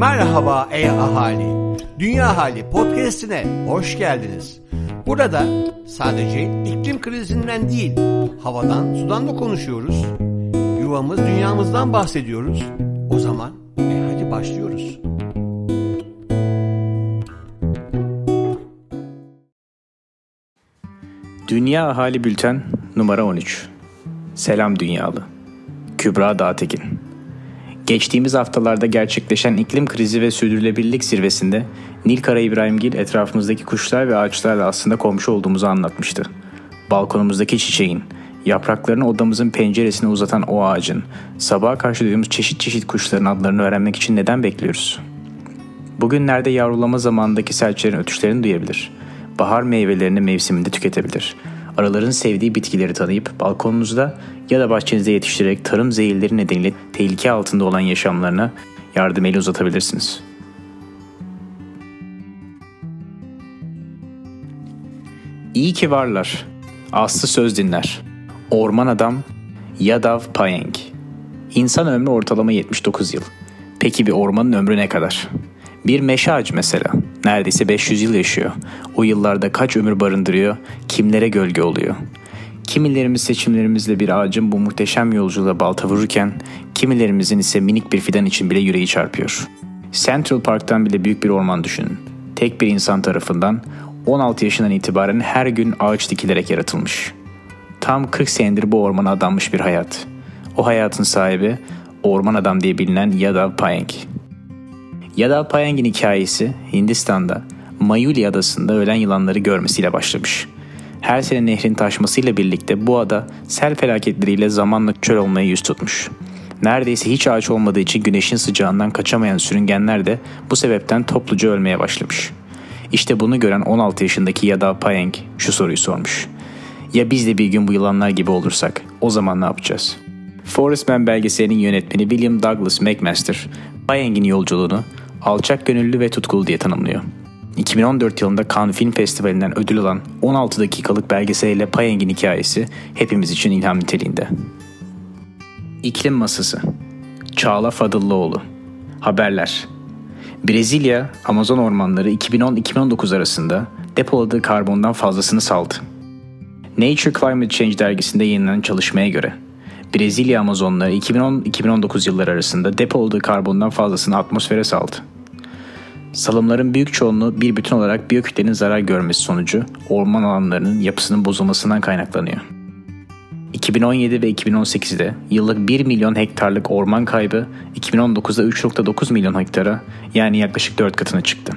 Merhaba ey ahali. Dünya Hali podcast'ine hoş geldiniz. Burada sadece iklim krizinden değil, havadan, sudan da konuşuyoruz. Yuvamız, dünyamızdan bahsediyoruz. O zaman e hadi başlıyoruz. Dünya Ahali Bülten numara 13. Selam Dünyalı. Kübra Dağtekin. Geçtiğimiz haftalarda gerçekleşen iklim krizi ve sürdürülebilirlik zirvesinde Nilkara İbrahimgil etrafımızdaki kuşlar ve ağaçlarla aslında komşu olduğumuzu anlatmıştı. Balkonumuzdaki çiçeğin, yapraklarını odamızın penceresine uzatan o ağacın, sabaha karşı duyduğumuz çeşit çeşit kuşların adlarını öğrenmek için neden bekliyoruz? Bugünlerde yavrulama zamanındaki serçelerin ötüşlerini duyabilir. Bahar meyvelerini mevsiminde tüketebilir. Araların sevdiği bitkileri tanıyıp balkonunuzda ya da bahçenizde yetiştirerek tarım zehirleri nedeniyle tehlike altında olan yaşamlarına yardım eli uzatabilirsiniz. İyi ki varlar. Aslı söz dinler. Orman adam Yadav Payeng. İnsan ömrü ortalama 79 yıl. Peki bir ormanın ömrü ne kadar? Bir meşe ağacı mesela. Neredeyse 500 yıl yaşıyor. O yıllarda kaç ömür barındırıyor, kimlere gölge oluyor. Kimilerimiz seçimlerimizle bir ağacın bu muhteşem yolculuğa balta vururken, kimilerimizin ise minik bir fidan için bile yüreği çarpıyor. Central Park'tan bile büyük bir orman düşünün. Tek bir insan tarafından 16 yaşından itibaren her gün ağaç dikilerek yaratılmış. Tam 40 senedir bu ormana adanmış bir hayat. O hayatın sahibi Orman Adam diye bilinen Yadav Payeng. Yadav Payeng'in hikayesi Hindistan'da Mayuli adasında ölen yılanları görmesiyle başlamış. Her sene nehrin taşmasıyla birlikte bu ada sel felaketleriyle zamanla çöl olmaya yüz tutmuş. Neredeyse hiç ağaç olmadığı için güneşin sıcağından kaçamayan sürüngenler de bu sebepten topluca ölmeye başlamış. İşte bunu gören 16 yaşındaki Yadav Payeng şu soruyu sormuş. Ya biz de bir gün bu yılanlar gibi olursak o zaman ne yapacağız? Forest Man belgeselinin yönetmeni William Douglas McMaster, Payeng'in yolculuğunu alçak gönüllü ve tutkulu diye tanımlıyor. 2014 yılında Cannes Film Festivali'nden ödül alan 16 dakikalık belgeseliyle Payeng'in hikayesi hepimiz için ilham niteliğinde. İklim Masası Çağla Fadıllıoğlu Haberler Brezilya, Amazon ormanları 2010-2019 arasında depoladığı karbondan fazlasını saldı. Nature Climate Change dergisinde yayınlanan çalışmaya göre Brezilya Amazonları 2010-2019 yılları arasında depoladığı karbondan fazlasını atmosfere saldı. Salımların büyük çoğunluğu bir bütün olarak biyokütlenin zarar görmesi sonucu orman alanlarının yapısının bozulmasından kaynaklanıyor. 2017 ve 2018'de yıllık 1 milyon hektarlık orman kaybı 2019'da 3.9 milyon hektara yani yaklaşık 4 katına çıktı.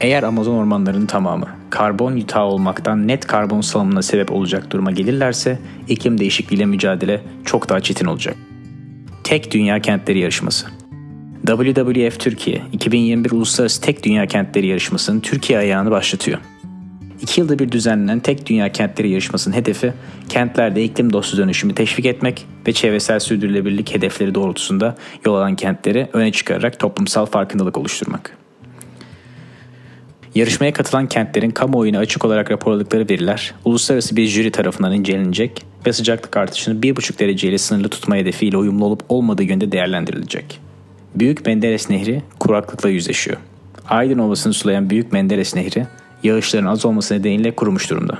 Eğer Amazon ormanlarının tamamı karbon yutağı olmaktan net karbon salımına sebep olacak duruma gelirlerse iklim değişikliğiyle mücadele çok daha çetin olacak. Tek Dünya Kentleri Yarışması WWF Türkiye 2021 Uluslararası Tek Dünya Kentleri Yarışması'nın Türkiye ayağını başlatıyor. İki yılda bir düzenlenen Tek Dünya Kentleri Yarışması'nın hedefi kentlerde iklim dostu dönüşümü teşvik etmek ve çevresel sürdürülebilirlik hedefleri doğrultusunda yol alan kentleri öne çıkararak toplumsal farkındalık oluşturmak. Yarışmaya katılan kentlerin kamuoyuna açık olarak raporladıkları veriler uluslararası bir jüri tarafından incelenecek ve sıcaklık artışını 1,5 dereceyle sınırlı tutma hedefiyle uyumlu olup olmadığı yönde değerlendirilecek. Büyük Menderes Nehri kuraklıkla yüzleşiyor. Aydın Ovası'nı sulayan Büyük Menderes Nehri yağışların az olması nedeniyle kurumuş durumda.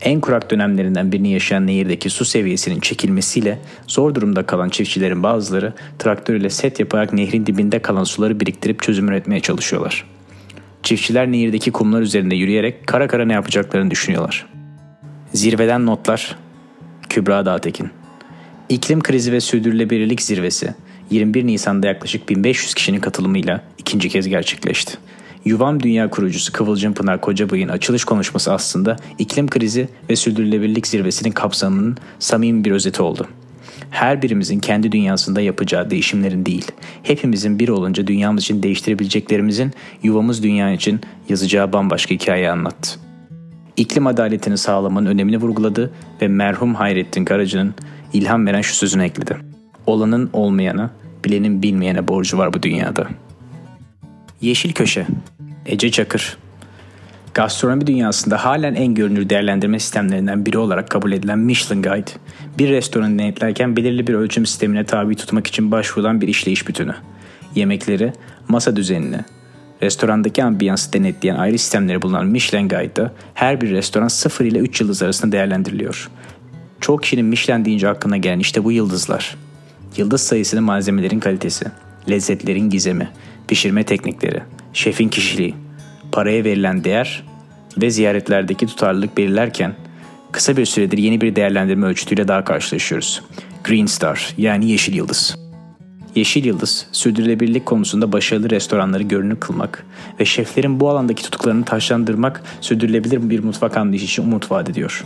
En kurak dönemlerinden birini yaşayan nehirdeki su seviyesinin çekilmesiyle zor durumda kalan çiftçilerin bazıları traktör ile set yaparak nehrin dibinde kalan suları biriktirip çözüm üretmeye çalışıyorlar. Çiftçiler nehirdeki kumlar üzerinde yürüyerek kara kara ne yapacaklarını düşünüyorlar. Zirveden notlar Kübra Dağtekin İklim krizi ve sürdürülebilirlik zirvesi 21 Nisan'da yaklaşık 1500 kişinin katılımıyla ikinci kez gerçekleşti. Yuvam Dünya kurucusu Kıvılcım Pınar Kocabıyık'ın açılış konuşması aslında iklim krizi ve sürdürülebilirlik zirvesinin kapsamının samimi bir özeti oldu. Her birimizin kendi dünyasında yapacağı değişimlerin değil, hepimizin bir olunca dünyamız için değiştirebileceklerimizin yuvamız dünya için yazacağı bambaşka hikaye anlattı. İklim adaletini sağlamanın önemini vurguladı ve merhum Hayrettin Karaca'nın ilham veren şu sözünü ekledi. Olanın olmayana, bilenin bilmeyene borcu var bu dünyada. Yeşil Köşe Ece Çakır Gastronomi dünyasında halen en görünür değerlendirme sistemlerinden biri olarak kabul edilen Michelin Guide, bir restoranı denetlerken belirli bir ölçüm sistemine tabi tutmak için başvurulan bir işleyiş bütünü. Yemekleri, masa düzenini, restorandaki ambiyansı denetleyen ayrı sistemleri bulunan Michelin Guide'da her bir restoran 0 ile 3 yıldız arasında değerlendiriliyor. Çok kişinin Michelin deyince aklına gelen işte bu yıldızlar. Yıldız sayısını malzemelerin kalitesi, lezzetlerin gizemi, pişirme teknikleri, şefin kişiliği, paraya verilen değer ve ziyaretlerdeki tutarlılık belirlerken kısa bir süredir yeni bir değerlendirme ölçütüyle daha karşılaşıyoruz. Green Star yani Yeşil Yıldız. Yeşil Yıldız, sürdürülebilirlik konusunda başarılı restoranları görünür kılmak ve şeflerin bu alandaki tutuklarını taşlandırmak sürdürülebilir bir mutfak anlayışı için umut vaat ediyor.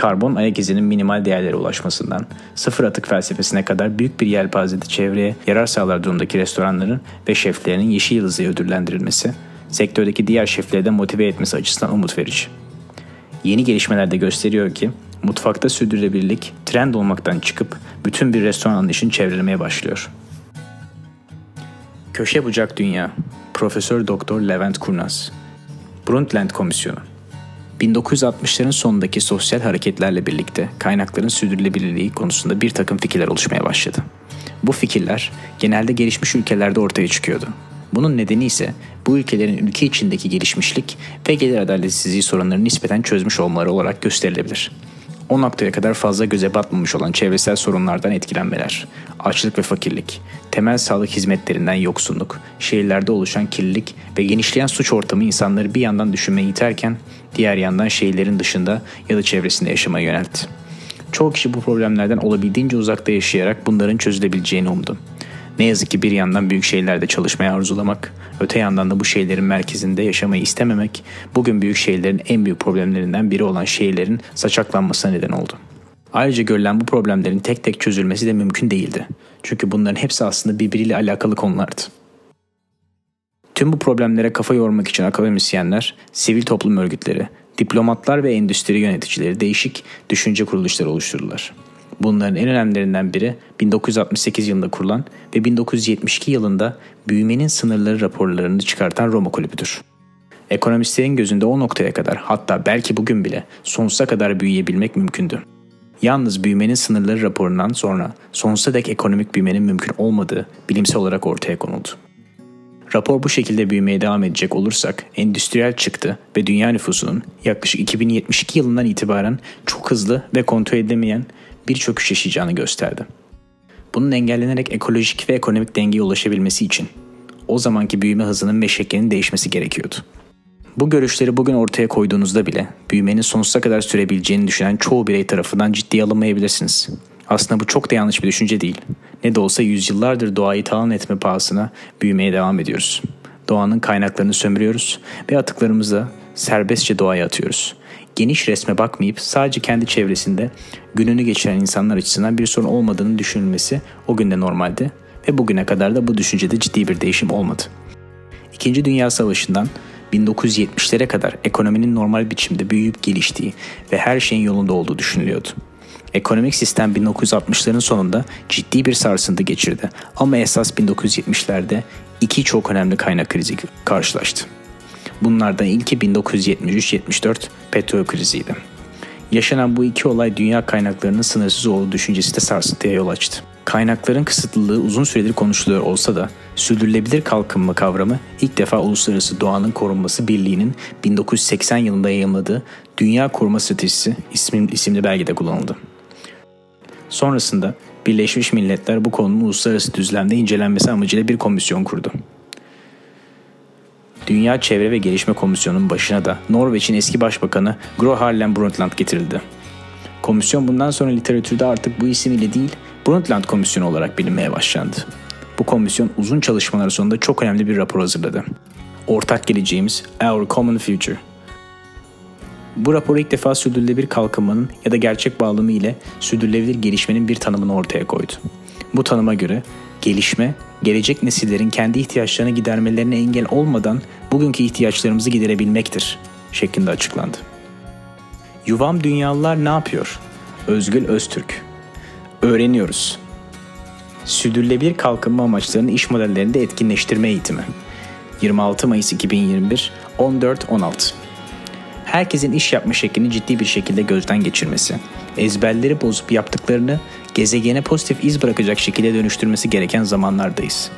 Karbon ayak izinin minimal değerlere ulaşmasından, sıfır atık felsefesine kadar büyük bir yelpazede çevreye yarar sağlar durumdaki restoranların ve şeflerinin Yeşil Yıldız'ı ödüllendirilmesi, sektördeki diğer şefleri de motive etmesi açısından umut verici. Yeni gelişmeler de gösteriyor ki mutfakta sürdürülebilirlik trend olmaktan çıkıp bütün bir restoran anlayışını çevrelemeye başlıyor. Köşe Bucak Dünya Profesör Doktor Levent Kurnaz Brundtland Komisyonu 1960'ların sonundaki sosyal hareketlerle birlikte kaynakların sürdürülebilirliği konusunda bir takım fikirler oluşmaya başladı. Bu fikirler genelde gelişmiş ülkelerde ortaya çıkıyordu. Bunun nedeni ise bu ülkelerin ülke içindeki gelişmişlik ve gelir adaletsizliği sorunlarını nispeten çözmüş olmaları olarak gösterilebilir. O noktaya kadar fazla göze batmamış olan çevresel sorunlardan etkilenmeler, açlık ve fakirlik, temel sağlık hizmetlerinden yoksunluk, şehirlerde oluşan kirlilik ve genişleyen suç ortamı insanları bir yandan düşünmeye iterken diğer yandan şehirlerin dışında ya da çevresinde yaşamaya yöneltti. Çoğu kişi bu problemlerden olabildiğince uzakta yaşayarak bunların çözülebileceğini umdu. Ne yazık ki bir yandan büyük şehirlerde çalışmayı arzulamak, öte yandan da bu şehirlerin merkezinde yaşamayı istememek, bugün büyük şehirlerin en büyük problemlerinden biri olan şehirlerin saçaklanmasına neden oldu. Ayrıca görülen bu problemlerin tek tek çözülmesi de mümkün değildi. Çünkü bunların hepsi aslında birbiriyle alakalı konulardı. Tüm bu problemlere kafa yormak için akademisyenler, sivil toplum örgütleri, diplomatlar ve endüstri yöneticileri değişik düşünce kuruluşları oluşturdular. Bunların en önemlilerinden biri 1968 yılında kurulan ve 1972 yılında büyümenin sınırları raporlarını çıkartan Roma Kulübü'dür. Ekonomistlerin gözünde o noktaya kadar hatta belki bugün bile sonsuza kadar büyüyebilmek mümkündü. Yalnız büyümenin sınırları raporundan sonra sonsuza dek ekonomik büyümenin mümkün olmadığı bilimsel olarak ortaya konuldu. Rapor bu şekilde büyümeye devam edecek olursak endüstriyel çıktı ve dünya nüfusunun yaklaşık 2072 yılından itibaren çok hızlı ve kontrol edilemeyen bir çöküş yaşayacağını gösterdi. Bunun engellenerek ekolojik ve ekonomik dengeye ulaşabilmesi için o zamanki büyüme hızının ve şeklinin değişmesi gerekiyordu. Bu görüşleri bugün ortaya koyduğunuzda bile büyümenin sonsuza kadar sürebileceğini düşünen çoğu birey tarafından ciddiye alınmayabilirsiniz. Aslında bu çok da yanlış bir düşünce değil. Ne de olsa yüzyıllardır doğayı talan etme pahasına büyümeye devam ediyoruz. Doğanın kaynaklarını sömürüyoruz ve atıklarımızı serbestçe doğaya atıyoruz. Geniş resme bakmayıp sadece kendi çevresinde gününü geçiren insanlar açısından bir sorun olmadığını düşünülmesi o günde normaldi ve bugüne kadar da bu düşüncede ciddi bir değişim olmadı. İkinci Dünya Savaşı'ndan 1970'lere kadar ekonominin normal biçimde büyüyüp geliştiği ve her şeyin yolunda olduğu düşünülüyordu. Ekonomik sistem 1960'ların sonunda ciddi bir sarsıntı geçirdi ama esas 1970'lerde iki çok önemli kaynak krizi karşılaştı. Bunlardan ilki 1973-74 petrol kriziydi. Yaşanan bu iki olay dünya kaynaklarının sınırsız olduğu düşüncesi de sarsıntıya yol açtı. Kaynakların kısıtlılığı uzun süredir konuşuluyor olsa da sürdürülebilir kalkınma kavramı ilk defa Uluslararası Doğanın Korunması Birliği'nin 1980 yılında yayınladığı Dünya Koruma Stratejisi isimli belgede kullanıldı. Sonrasında Birleşmiş Milletler bu konunun uluslararası düzlemde incelenmesi amacıyla bir komisyon kurdu. Dünya Çevre ve Gelişme Komisyonu'nun başına da Norveç'in eski başbakanı Gro Harlem Brundtland getirildi. Komisyon bundan sonra literatürde artık bu isim ile değil Brundtland Komisyonu olarak bilinmeye başlandı. Bu komisyon uzun çalışmalar sonunda çok önemli bir rapor hazırladı. Ortak geleceğimiz Our Common Future. Bu rapor ilk defa sürdürülebilir kalkınmanın ya da gerçek bağlamı ile sürdürülebilir gelişmenin bir tanımını ortaya koydu. Bu tanıma göre gelişme, gelecek nesillerin kendi ihtiyaçlarını gidermelerine engel olmadan bugünkü ihtiyaçlarımızı giderebilmektir şeklinde açıklandı. Yuvam Dünyalılar ne yapıyor? Özgül Öztürk Öğreniyoruz. Sürdürülebilir kalkınma amaçlarını iş modellerinde etkinleştirme eğitimi. 26 Mayıs 2021 14-16 herkesin iş yapma şeklini ciddi bir şekilde gözden geçirmesi, ezberleri bozup yaptıklarını gezegene pozitif iz bırakacak şekilde dönüştürmesi gereken zamanlardayız.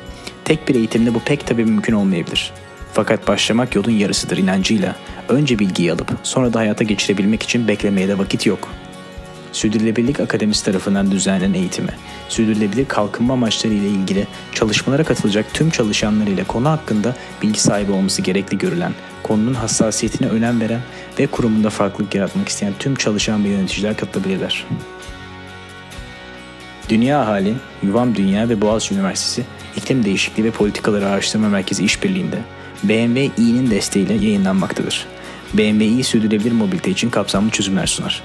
Tek bir eğitimde bu pek tabii mümkün olmayabilir. Fakat başlamak yolun yarısıdır inancıyla önce bilgiyi alıp sonra da hayata geçirebilmek için beklemeye de vakit yok. Sürdürülebilirlik Akademisi tarafından düzenlenen eğitime, sürdürülebilir kalkınma amaçları ile ilgili çalışmalara katılacak tüm çalışanlar ile konu hakkında bilgi sahibi olması gerekli görülen, konunun hassasiyetine önem veren ve kurumunda farklılık yaratmak isteyen tüm çalışan ve yöneticiler katılabilirler. Dünya Hali, Yuvam Dünya ve Boğaziçi Üniversitesi İklim Değişikliği ve Politikaları Araştırma Merkezi işbirliğinde BMW İ'nin desteğiyle yayınlanmaktadır. BMW İ sürdürülebilir mobilite için kapsamlı çözümler sunar.